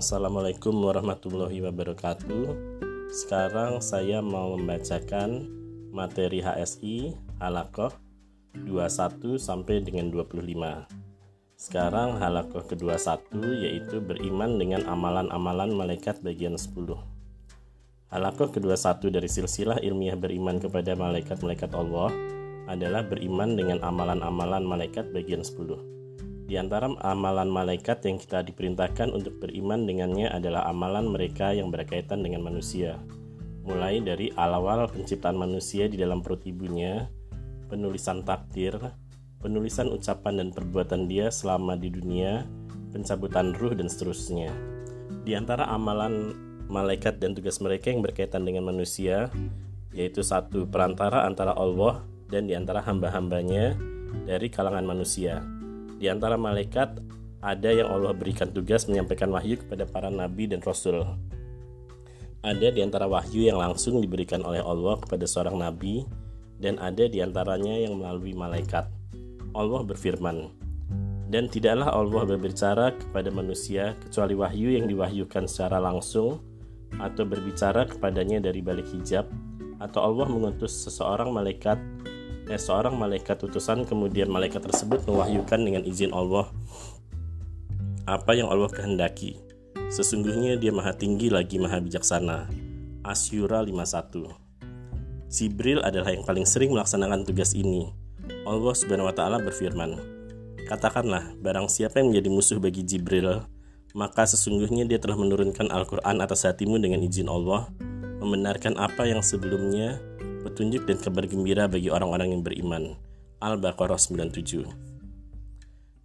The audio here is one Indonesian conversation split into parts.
Assalamualaikum warahmatullahi wabarakatuh. Sekarang saya mau membacakan materi HSI Halakoh 21 sampai dengan 25. Sekarang halakoh ke-21 yaitu beriman dengan amalan-amalan malaikat bagian 10. Halakoh ke-21 dari silsilah ilmiah beriman kepada malaikat-malaikat Allah adalah beriman dengan amalan-amalan malaikat bagian 10. Di antara amalan malaikat yang kita diperintahkan untuk beriman dengannya adalah amalan mereka yang berkaitan dengan manusia. Mulai dari awal penciptaan manusia di dalam perut ibunya, penulisan takdir, penulisan ucapan dan perbuatan dia selama di dunia, pencabutan ruh dan seterusnya. Di antara amalan malaikat dan tugas mereka yang berkaitan dengan manusia, yaitu satu perantara antara Allah dan di antara hamba-hambanya dari kalangan manusia di antara malaikat ada yang Allah berikan tugas menyampaikan wahyu kepada para nabi dan rasul. Ada di antara wahyu yang langsung diberikan oleh Allah kepada seorang nabi dan ada di antaranya yang melalui malaikat. Allah berfirman, dan tidaklah Allah berbicara kepada manusia kecuali wahyu yang diwahyukan secara langsung atau berbicara kepadanya dari balik hijab atau Allah mengutus seseorang malaikat eh, seorang malaikat utusan kemudian malaikat tersebut mewahyukan dengan izin Allah apa yang Allah kehendaki. Sesungguhnya dia maha tinggi lagi maha bijaksana. Asyura 51 Jibril adalah yang paling sering melaksanakan tugas ini. Allah Subhanahu wa taala berfirman, Katakanlah, barang siapa yang menjadi musuh bagi Jibril, maka sesungguhnya dia telah menurunkan Al-Quran atas hatimu dengan izin Allah, membenarkan apa yang sebelumnya petunjuk dan kabar gembira bagi orang-orang yang beriman. Al-Baqarah 97.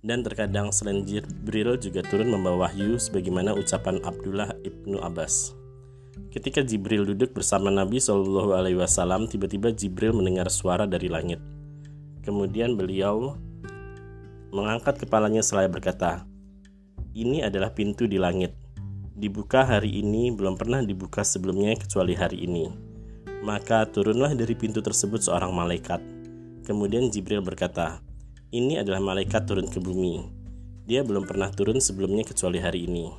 Dan terkadang selain Jibril juga turun membawa wahyu sebagaimana ucapan Abdullah ibnu Abbas. Ketika Jibril duduk bersama Nabi Shallallahu Alaihi Wasallam, tiba-tiba Jibril mendengar suara dari langit. Kemudian beliau mengangkat kepalanya selaya berkata, "Ini adalah pintu di langit. Dibuka hari ini belum pernah dibuka sebelumnya kecuali hari ini." Maka turunlah dari pintu tersebut seorang malaikat. Kemudian Jibril berkata, "Ini adalah malaikat turun ke bumi. Dia belum pernah turun sebelumnya kecuali hari ini."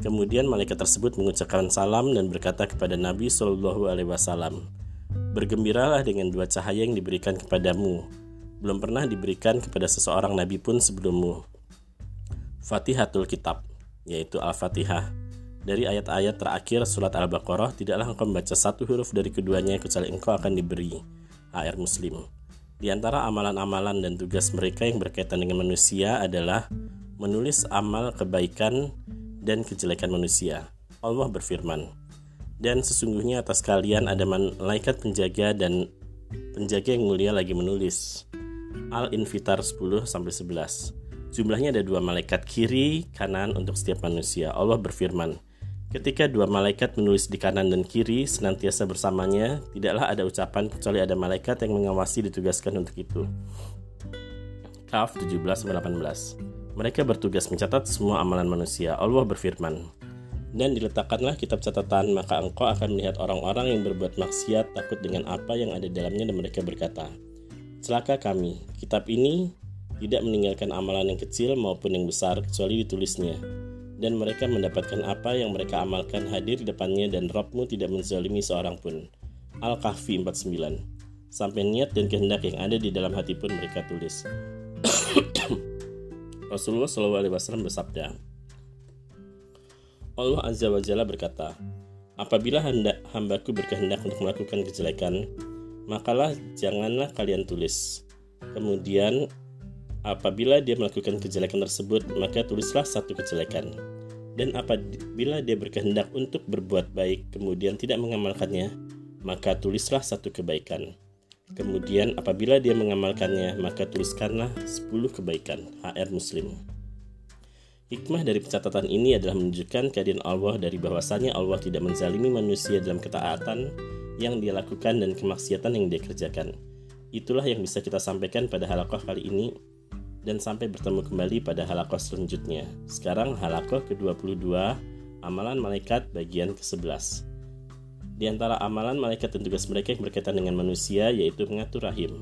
Kemudian malaikat tersebut mengucapkan salam dan berkata kepada Nabi Shallallahu Alaihi Wasallam, "Bergembiralah dengan dua cahaya yang diberikan kepadamu. Belum pernah diberikan kepada seseorang nabi pun sebelummu." Fatihatul Kitab, yaitu Al-Fatihah, dari ayat-ayat terakhir surat Al-Baqarah, tidaklah engkau membaca satu huruf dari keduanya kecuali engkau akan diberi. HR Muslim. Di antara amalan-amalan dan tugas mereka yang berkaitan dengan manusia adalah menulis amal kebaikan dan kejelekan manusia. Allah berfirman, "Dan sesungguhnya atas kalian ada malaikat penjaga dan penjaga yang mulia lagi menulis." Al-Infitar 10 11. Jumlahnya ada dua malaikat kiri kanan untuk setiap manusia. Allah berfirman, Ketika dua malaikat menulis di kanan dan kiri senantiasa bersamanya, tidaklah ada ucapan kecuali ada malaikat yang mengawasi ditugaskan untuk itu. Kaf 17-18 Mereka bertugas mencatat semua amalan manusia. Allah berfirman, Dan diletakkanlah kitab catatan, maka engkau akan melihat orang-orang yang berbuat maksiat takut dengan apa yang ada di dalamnya dan mereka berkata, Celaka kami, kitab ini tidak meninggalkan amalan yang kecil maupun yang besar kecuali ditulisnya dan mereka mendapatkan apa yang mereka amalkan hadir di depannya dan Robmu tidak menzalimi seorang pun. Al-Kahfi 49 Sampai niat dan kehendak yang ada di dalam hati pun mereka tulis. Rasulullah SAW bersabda, Allah Azza wa Jalla berkata, Apabila hendak hambaku berkehendak untuk melakukan kejelekan, makalah janganlah kalian tulis. Kemudian Apabila dia melakukan kejelekan tersebut, maka tulislah satu kejelekan. Dan apabila dia berkehendak untuk berbuat baik, kemudian tidak mengamalkannya, maka tulislah satu kebaikan. Kemudian apabila dia mengamalkannya, maka tuliskanlah 10 kebaikan. HR Muslim. Hikmah dari pencatatan ini adalah menunjukkan kehadiran Allah dari bahwasanya Allah tidak menzalimi manusia dalam ketaatan yang dia lakukan dan kemaksiatan yang dia kerjakan. Itulah yang bisa kita sampaikan pada halakoh kali ini dan sampai bertemu kembali pada halakoh selanjutnya. Sekarang halakoh ke-22, amalan malaikat bagian ke-11. Di antara amalan malaikat dan tugas mereka yang berkaitan dengan manusia yaitu mengatur rahim.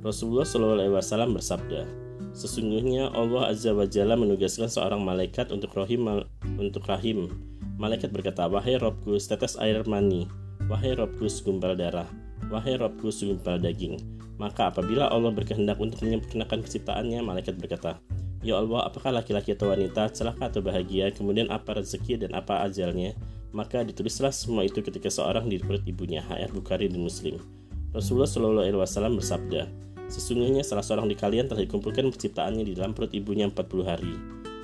Rasulullah SAW bersabda, Sesungguhnya Allah Azza wa Jalla menugaskan seorang malaikat untuk rahim untuk rahim. Malaikat berkata, "Wahai Robku, setetes air mani. Wahai Robku, segumpal darah. Wahai Robku, segumpal daging." Maka apabila Allah berkehendak untuk menyempurnakan penciptaannya, malaikat berkata, Ya Allah, apakah laki-laki atau wanita, celaka atau bahagia, kemudian apa rezeki dan apa ajalnya? Maka ditulislah semua itu ketika seorang di perut ibunya. HR Bukhari dan Muslim. Rasulullah Shallallahu Alaihi Wasallam bersabda, Sesungguhnya salah seorang di kalian telah dikumpulkan penciptaannya di dalam perut ibunya 40 hari.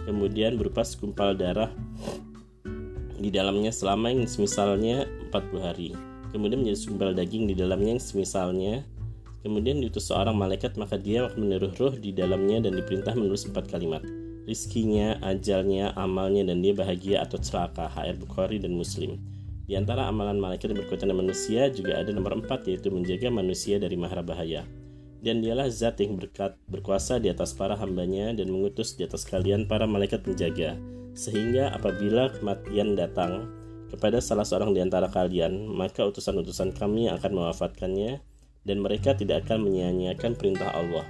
Kemudian berupa segumpal darah di dalamnya selama yang semisalnya 40 hari. Kemudian menjadi segumpal daging di dalamnya yang semisalnya. Kemudian diutus seorang malaikat maka dia akan meneruh roh di dalamnya dan diperintah menulis empat kalimat. Rizkinya, ajalnya, amalnya, dan dia bahagia atau celaka. HR Bukhari dan Muslim. Di antara amalan malaikat yang berkaitan dengan manusia juga ada nomor empat yaitu menjaga manusia dari mahara bahaya dan dialah zat yang berkat, berkuasa di atas para hambanya dan mengutus di atas kalian para malaikat penjaga, sehingga apabila kematian datang kepada salah seorang di antara kalian, maka utusan-utusan kami akan mewafatkannya, dan mereka tidak akan menyia-nyiakan perintah Allah.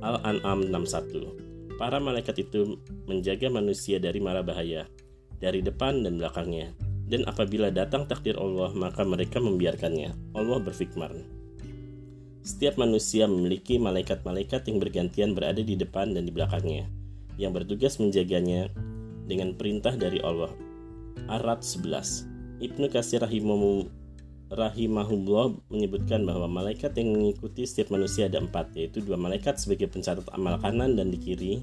Al-An'am 61 Para malaikat itu menjaga manusia dari mara bahaya, dari depan dan belakangnya, dan apabila datang takdir Allah, maka mereka membiarkannya. Allah berfirman, setiap manusia memiliki malaikat-malaikat yang bergantian berada di depan dan di belakangnya, yang bertugas menjaganya dengan perintah dari Allah. Arat 11 Ibnu Kasir rahimahullah menyebutkan bahwa malaikat yang mengikuti setiap manusia ada empat, yaitu dua malaikat sebagai pencatat amal kanan dan di kiri,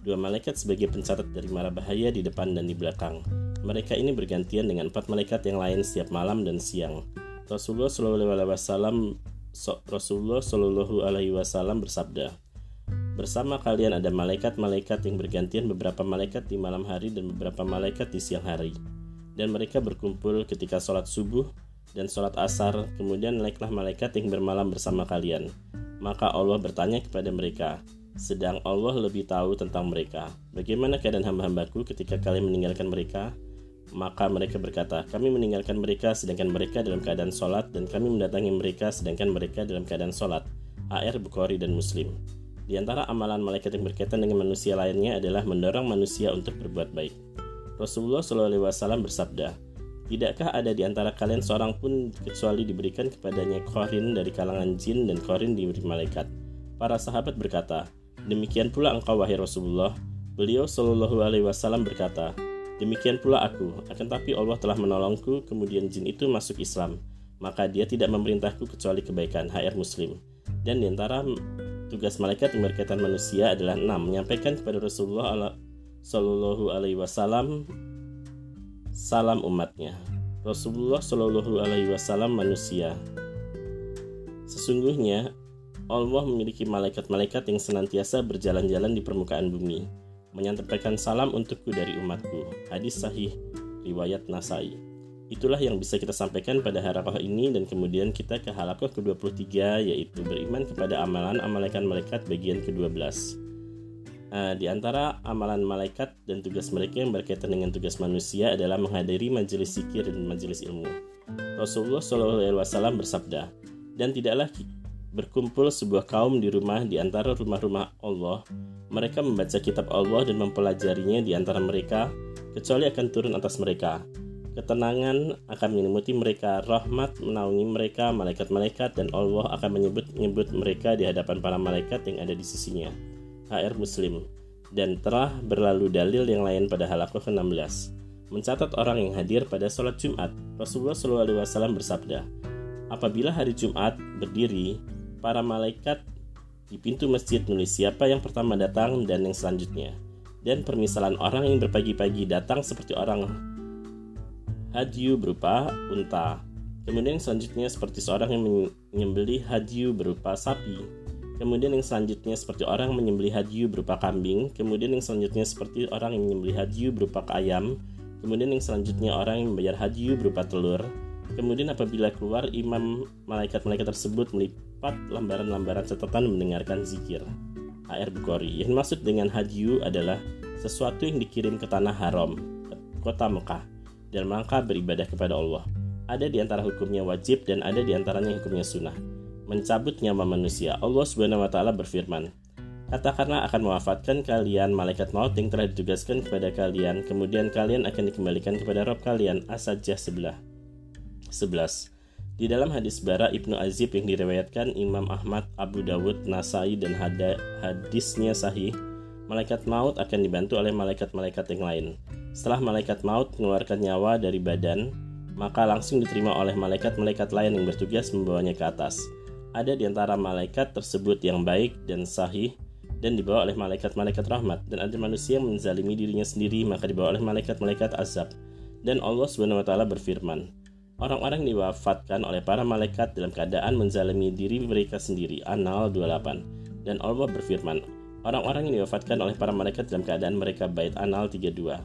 dua malaikat sebagai pencatat dari mara bahaya di depan dan di belakang. Mereka ini bergantian dengan empat malaikat yang lain setiap malam dan siang. Rasulullah SAW Rasulullah Shallallahu Alaihi Wasallam bersabda, bersama kalian ada malaikat-malaikat yang bergantian beberapa malaikat di malam hari dan beberapa malaikat di siang hari, dan mereka berkumpul ketika sholat subuh dan sholat asar. Kemudian naiklah malaikat yang bermalam bersama kalian. Maka Allah bertanya kepada mereka, sedang Allah lebih tahu tentang mereka. Bagaimana keadaan hamba-hambaku ketika kalian meninggalkan mereka? Maka mereka berkata, kami meninggalkan mereka sedangkan mereka dalam keadaan sholat dan kami mendatangi mereka sedangkan mereka dalam keadaan sholat. AR Bukhari dan Muslim. Di antara amalan malaikat yang berkaitan dengan manusia lainnya adalah mendorong manusia untuk berbuat baik. Rasulullah SAW bersabda, Tidakkah ada di antara kalian seorang pun kecuali diberikan kepadanya korin dari kalangan jin dan korin diberi malaikat? Para sahabat berkata, Demikian pula engkau wahai Rasulullah. Beliau Shallallahu Alaihi Wasallam berkata, Demikian pula aku, akan tapi Allah telah menolongku, kemudian jin itu masuk Islam. Maka dia tidak memerintahku kecuali kebaikan, HR Muslim. Dan di antara tugas malaikat yang berkaitan manusia adalah enam, menyampaikan kepada Rasulullah Shallallahu Alaihi Wasallam salam umatnya. Rasulullah Shallallahu Alaihi Wasallam manusia. Sesungguhnya Allah memiliki malaikat-malaikat yang senantiasa berjalan-jalan di permukaan bumi menyampaikan salam untukku dari umatku. Hadis sahih riwayat Nasai. Itulah yang bisa kita sampaikan pada harapan ini dan kemudian kita ke halakoh ke-23 yaitu beriman kepada amalan amalkan malaikat bagian ke-12. Nah, di antara amalan malaikat dan tugas mereka yang berkaitan dengan tugas manusia adalah menghadiri majelis zikir dan majelis ilmu. Rasulullah SAW bersabda, dan tidaklah berkumpul sebuah kaum di rumah di antara rumah-rumah Allah. Mereka membaca kitab Allah dan mempelajarinya di antara mereka, kecuali akan turun atas mereka. Ketenangan akan menyelimuti mereka, rahmat menaungi mereka, malaikat-malaikat, dan Allah akan menyebut-nyebut mereka di hadapan para malaikat yang ada di sisinya. HR Muslim dan telah berlalu dalil yang lain pada halakoh ke-16. Mencatat orang yang hadir pada sholat Jumat, Rasulullah SAW bersabda, Apabila hari Jumat berdiri, para malaikat di pintu masjid menulis siapa yang pertama datang dan yang selanjutnya. Dan permisalan orang yang berpagi-pagi datang seperti orang hadyu berupa unta. Kemudian selanjutnya seperti seorang yang menyembeli hadyu berupa sapi. Kemudian yang selanjutnya seperti orang yang menyembeli hadyu berupa kambing. Kemudian yang selanjutnya seperti orang yang menyembeli hadyu berupa ayam. Kemudian yang selanjutnya orang yang membayar hadyu berupa telur. Kemudian apabila keluar imam malaikat-malaikat tersebut melipat lembaran-lembaran catatan mendengarkan zikir. AR Bukhari. Yang maksud dengan hadyu adalah sesuatu yang dikirim ke tanah haram, kota Mekah, dan rangka beribadah kepada Allah. Ada di antara hukumnya wajib dan ada di antaranya hukumnya sunnah. Mencabut nyawa manusia. Allah Subhanahu wa taala berfirman, Katakanlah akan mewafatkan kalian malaikat maut yang telah ditugaskan kepada kalian, kemudian kalian akan dikembalikan kepada Rob kalian, asajah sebelah. 11. Di dalam hadis Bara Ibnu Azib yang diriwayatkan Imam Ahmad, Abu Dawud, Nasai, dan hadisnya sahih, malaikat maut akan dibantu oleh malaikat-malaikat yang lain. Setelah malaikat maut mengeluarkan nyawa dari badan, maka langsung diterima oleh malaikat-malaikat lain yang bertugas membawanya ke atas. Ada di antara malaikat tersebut yang baik dan sahih, dan dibawa oleh malaikat-malaikat rahmat dan ada manusia yang menzalimi dirinya sendiri maka dibawa oleh malaikat-malaikat azab dan Allah Subhanahu wa taala berfirman Orang-orang yang diwafatkan oleh para malaikat dalam keadaan menzalimi diri mereka sendiri. Anal 28. Dan Allah berfirman, orang-orang yang diwafatkan oleh para malaikat dalam keadaan mereka bait Anal 32.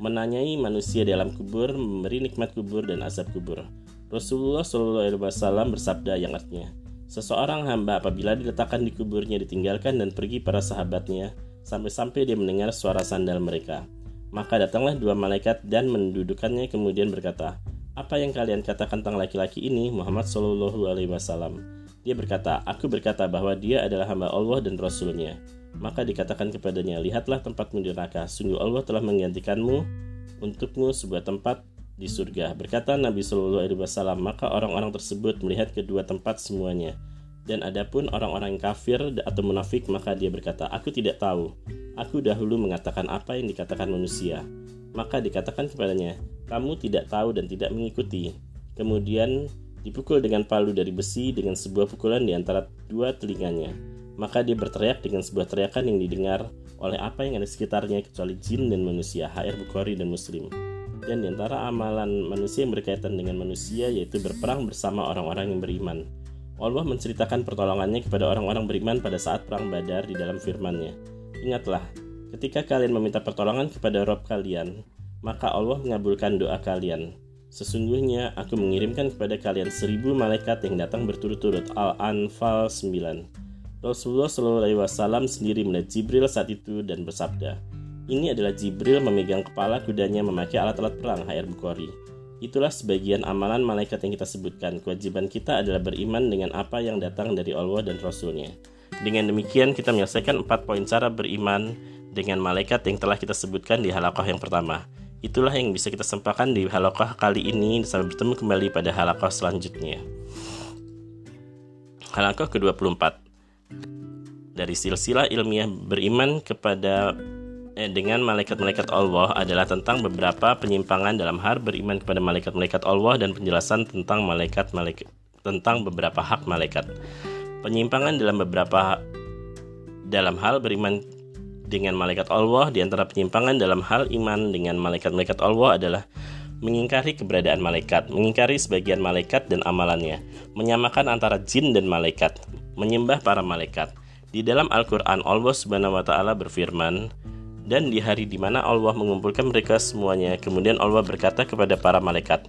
Menanyai manusia dalam kubur, memberi nikmat kubur dan azab kubur. Rasulullah Wasallam bersabda yang artinya, Seseorang hamba apabila diletakkan di kuburnya ditinggalkan dan pergi para sahabatnya sampai-sampai dia mendengar suara sandal mereka. Maka datanglah dua malaikat dan mendudukannya kemudian berkata, apa yang kalian katakan tentang laki-laki ini Muhammad Shallallahu Alaihi Wasallam? Dia berkata, aku berkata bahwa dia adalah hamba Allah dan Rasulnya. Maka dikatakan kepadanya, lihatlah tempatmu di neraka. Sungguh Allah telah menggantikanmu untukmu sebuah tempat di surga. Berkata Nabi Shallallahu Alaihi Wasallam, maka orang-orang tersebut melihat kedua tempat semuanya. Dan adapun orang-orang kafir atau munafik, maka dia berkata, Aku tidak tahu. Aku dahulu mengatakan apa yang dikatakan manusia. Maka dikatakan kepadanya, Kamu tidak tahu dan tidak mengikuti. Kemudian dipukul dengan palu dari besi dengan sebuah pukulan di antara dua telinganya. Maka dia berteriak dengan sebuah teriakan yang didengar oleh apa yang ada sekitarnya kecuali jin dan manusia. HR Bukhari dan Muslim dan di antara amalan manusia yang berkaitan dengan manusia yaitu berperang bersama orang-orang yang beriman. Allah menceritakan pertolongannya kepada orang-orang beriman pada saat perang Badar di dalam firman-Nya. Ingatlah, ketika kalian meminta pertolongan kepada Rob kalian, maka Allah mengabulkan doa kalian. Sesungguhnya aku mengirimkan kepada kalian seribu malaikat yang datang berturut-turut Al-Anfal 9. Rasulullah SAW sendiri melihat Jibril saat itu dan bersabda, ini adalah Jibril memegang kepala kudanya memakai alat-alat perang HR Bukhari. Itulah sebagian amalan malaikat yang kita sebutkan. Kewajiban kita adalah beriman dengan apa yang datang dari Allah dan Rasulnya. Dengan demikian kita menyelesaikan empat poin cara beriman dengan malaikat yang telah kita sebutkan di halakoh yang pertama. Itulah yang bisa kita sampaikan di halakoh kali ini sampai bertemu kembali pada halakoh selanjutnya. Halakoh ke-24 Dari silsilah ilmiah beriman kepada eh, dengan malaikat-malaikat Allah adalah tentang beberapa penyimpangan dalam hal beriman kepada malaikat-malaikat Allah dan penjelasan tentang malaikat-malaikat tentang beberapa hak malaikat. Penyimpangan dalam beberapa dalam hal beriman dengan malaikat Allah di antara penyimpangan dalam hal iman dengan malaikat-malaikat Allah adalah mengingkari keberadaan malaikat, mengingkari sebagian malaikat dan amalannya, menyamakan antara jin dan malaikat, menyembah para malaikat. Di dalam Al-Qur'an Allah Subhanahu wa taala berfirman, dan di hari di mana Allah mengumpulkan mereka semuanya, kemudian Allah berkata kepada para malaikat,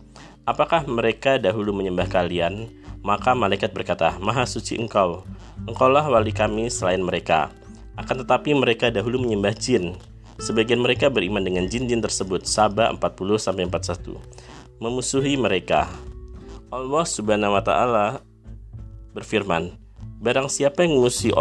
Apakah mereka dahulu menyembah kalian? Maka malaikat berkata, Maha suci engkau, engkaulah wali kami selain mereka. Akan tetapi mereka dahulu menyembah jin. Sebagian mereka beriman dengan jin-jin tersebut, Sabah 40-41. Memusuhi mereka. Allah subhanahu wa ta'ala berfirman, Barang siapa yang memusuhi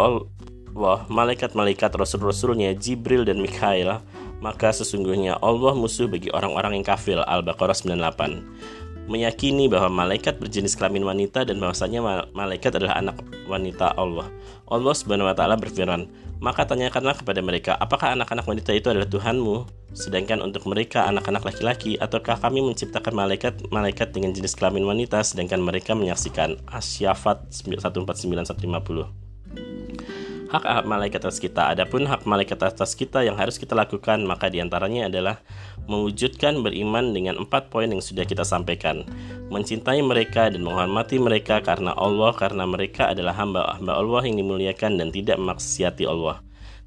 Allah, malaikat-malaikat rasul-rasulnya Jibril dan Mikhail, maka sesungguhnya Allah musuh bagi orang-orang yang kafir. Al-Baqarah 98 meyakini bahwa malaikat berjenis kelamin wanita dan bahwasanya malaikat adalah anak wanita Allah. Allah Subhanahu wa taala berfirman, "Maka tanyakanlah kepada mereka, apakah anak-anak wanita itu adalah Tuhanmu? Sedangkan untuk mereka anak-anak laki-laki ataukah kami menciptakan malaikat-malaikat dengan jenis kelamin wanita sedangkan mereka menyaksikan?" Asyafat 149150 hak malaikat atas kita. Adapun hak malaikat atas kita yang harus kita lakukan maka di antaranya adalah mewujudkan beriman dengan empat poin yang sudah kita sampaikan. Mencintai mereka dan menghormati mereka karena Allah karena mereka adalah hamba-hamba Allah yang dimuliakan dan tidak memaksiati Allah.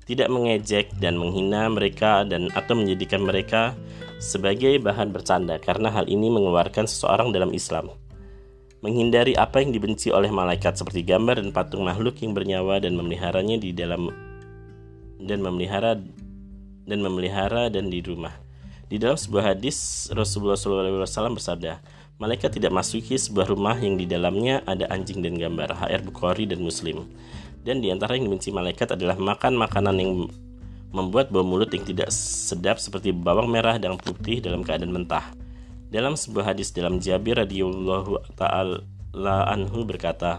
Tidak mengejek dan menghina mereka dan atau menjadikan mereka sebagai bahan bercanda karena hal ini mengeluarkan seseorang dalam Islam menghindari apa yang dibenci oleh malaikat seperti gambar dan patung makhluk yang bernyawa dan memeliharanya di dalam dan memelihara dan memelihara dan di rumah. Di dalam sebuah hadis Rasulullah SAW bersabda, malaikat tidak masuki sebuah rumah yang di dalamnya ada anjing dan gambar. HR Bukhari dan Muslim. Dan di antara yang dibenci malaikat adalah makan makanan yang membuat bau mulut yang tidak sedap seperti bawang merah dan putih dalam keadaan mentah. Dalam sebuah hadis dalam Jabir radhiyallahu taala anhu berkata,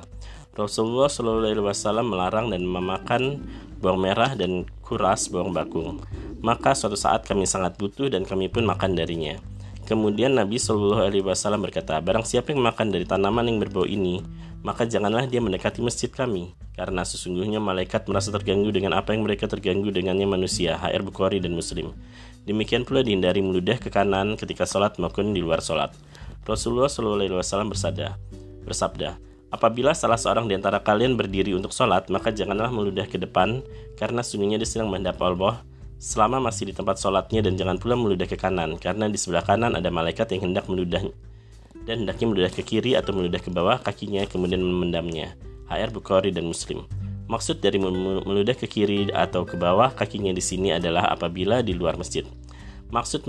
Rasulullah Shallallahu alaihi wasallam melarang dan memakan bawang merah dan kuras bawang bakung. Maka suatu saat kami sangat butuh dan kami pun makan darinya. Kemudian Nabi Shallallahu Alaihi Wasallam berkata, barang siapa yang makan dari tanaman yang berbau ini, maka janganlah dia mendekati masjid kami, karena sesungguhnya malaikat merasa terganggu dengan apa yang mereka terganggu dengannya manusia. HR Bukhari dan Muslim. Demikian pula dihindari meludah ke kanan ketika sholat maupun di luar sholat. Rasulullah Shallallahu Alaihi Wasallam bersabda, bersabda, Apabila salah seorang di antara kalian berdiri untuk sholat, maka janganlah meludah ke depan, karena sungguhnya dia sedang menghadap Allah selama masih di tempat sholatnya dan jangan pula meludah ke kanan karena di sebelah kanan ada malaikat yang hendak meludah dan hendaknya meludah ke kiri atau meludah ke bawah kakinya kemudian memendamnya. HR Bukhari dan Muslim. Maksud dari meludah ke kiri atau ke bawah kakinya di sini adalah apabila di luar masjid. Maksud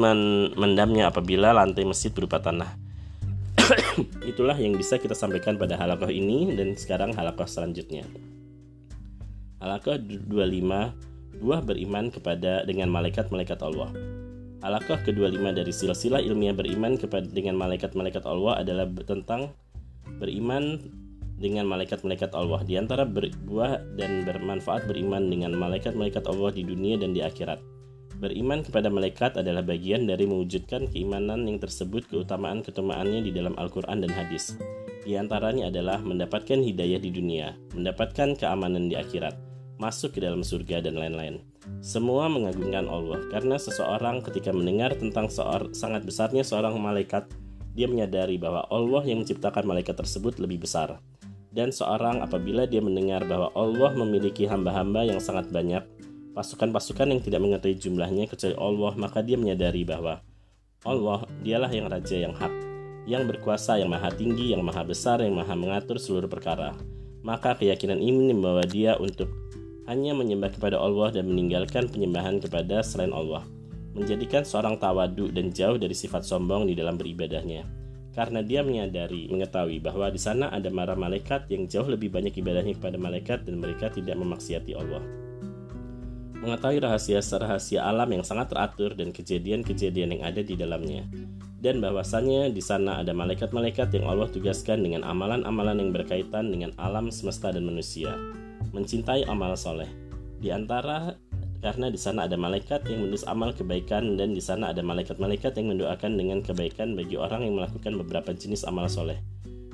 mendamnya apabila lantai masjid berupa tanah. Itulah yang bisa kita sampaikan pada halakoh ini dan sekarang halakoh selanjutnya. Halakoh 25 buah beriman kepada dengan malaikat-malaikat Allah. Alakah kedua lima dari silsilah ilmiah beriman kepada dengan malaikat-malaikat Allah adalah tentang beriman dengan malaikat-malaikat Allah. Di antara berbuah dan bermanfaat beriman dengan malaikat-malaikat Allah di dunia dan di akhirat. Beriman kepada malaikat adalah bagian dari mewujudkan keimanan yang tersebut keutamaan-keutamaannya di dalam Al-Quran dan hadis. Di antaranya adalah mendapatkan hidayah di dunia, mendapatkan keamanan di akhirat, masuk ke dalam surga dan lain-lain. Semua mengagungkan Allah karena seseorang ketika mendengar tentang seor sangat besarnya seorang malaikat, dia menyadari bahwa Allah yang menciptakan malaikat tersebut lebih besar. Dan seorang apabila dia mendengar bahwa Allah memiliki hamba-hamba yang sangat banyak, pasukan-pasukan yang tidak mengetahui jumlahnya kecuali Allah, maka dia menyadari bahwa Allah dialah yang raja yang hak, yang berkuasa, yang maha tinggi, yang maha besar, yang maha mengatur seluruh perkara. Maka keyakinan ini membawa dia untuk hanya menyembah kepada Allah dan meninggalkan penyembahan kepada selain Allah, menjadikan seorang tawadu dan jauh dari sifat sombong di dalam beribadahnya. Karena dia menyadari, mengetahui bahwa di sana ada para malaikat yang jauh lebih banyak ibadahnya kepada malaikat dan mereka tidak memaksiati Allah. Mengetahui rahasia-rahasia alam yang sangat teratur dan kejadian-kejadian yang ada di dalamnya, dan bahwasanya di sana ada malaikat-malaikat yang Allah tugaskan dengan amalan-amalan yang berkaitan dengan alam semesta dan manusia mencintai amal soleh. Di antara karena di sana ada malaikat yang menulis amal kebaikan dan di sana ada malaikat-malaikat yang mendoakan dengan kebaikan bagi orang yang melakukan beberapa jenis amal soleh.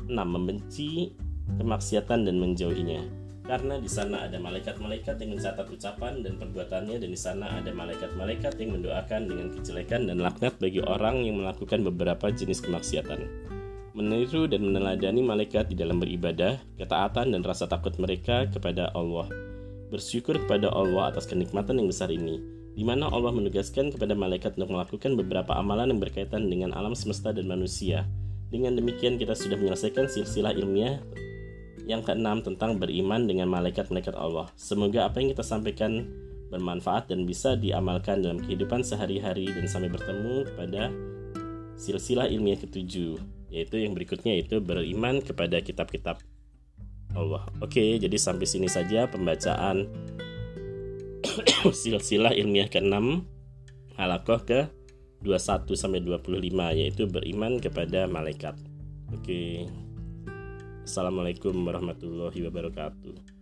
6. Membenci kemaksiatan dan menjauhinya. Karena di sana ada malaikat-malaikat yang mencatat ucapan dan perbuatannya dan di sana ada malaikat-malaikat yang mendoakan dengan kejelekan dan laknat bagi orang yang melakukan beberapa jenis kemaksiatan meniru dan meneladani malaikat di dalam beribadah, ketaatan dan rasa takut mereka kepada Allah. Bersyukur kepada Allah atas kenikmatan yang besar ini, di mana Allah menugaskan kepada malaikat untuk melakukan beberapa amalan yang berkaitan dengan alam semesta dan manusia. Dengan demikian kita sudah menyelesaikan silsilah ilmiah yang keenam tentang beriman dengan malaikat-malaikat Allah. Semoga apa yang kita sampaikan bermanfaat dan bisa diamalkan dalam kehidupan sehari-hari dan sampai bertemu pada silsilah ilmiah ketujuh yaitu yang berikutnya itu beriman kepada kitab-kitab Allah. Oke, jadi sampai sini saja pembacaan silsilah ilmiah ke-6 halakoh ke 21 sampai 25 yaitu beriman kepada malaikat. Oke. Assalamualaikum warahmatullahi wabarakatuh.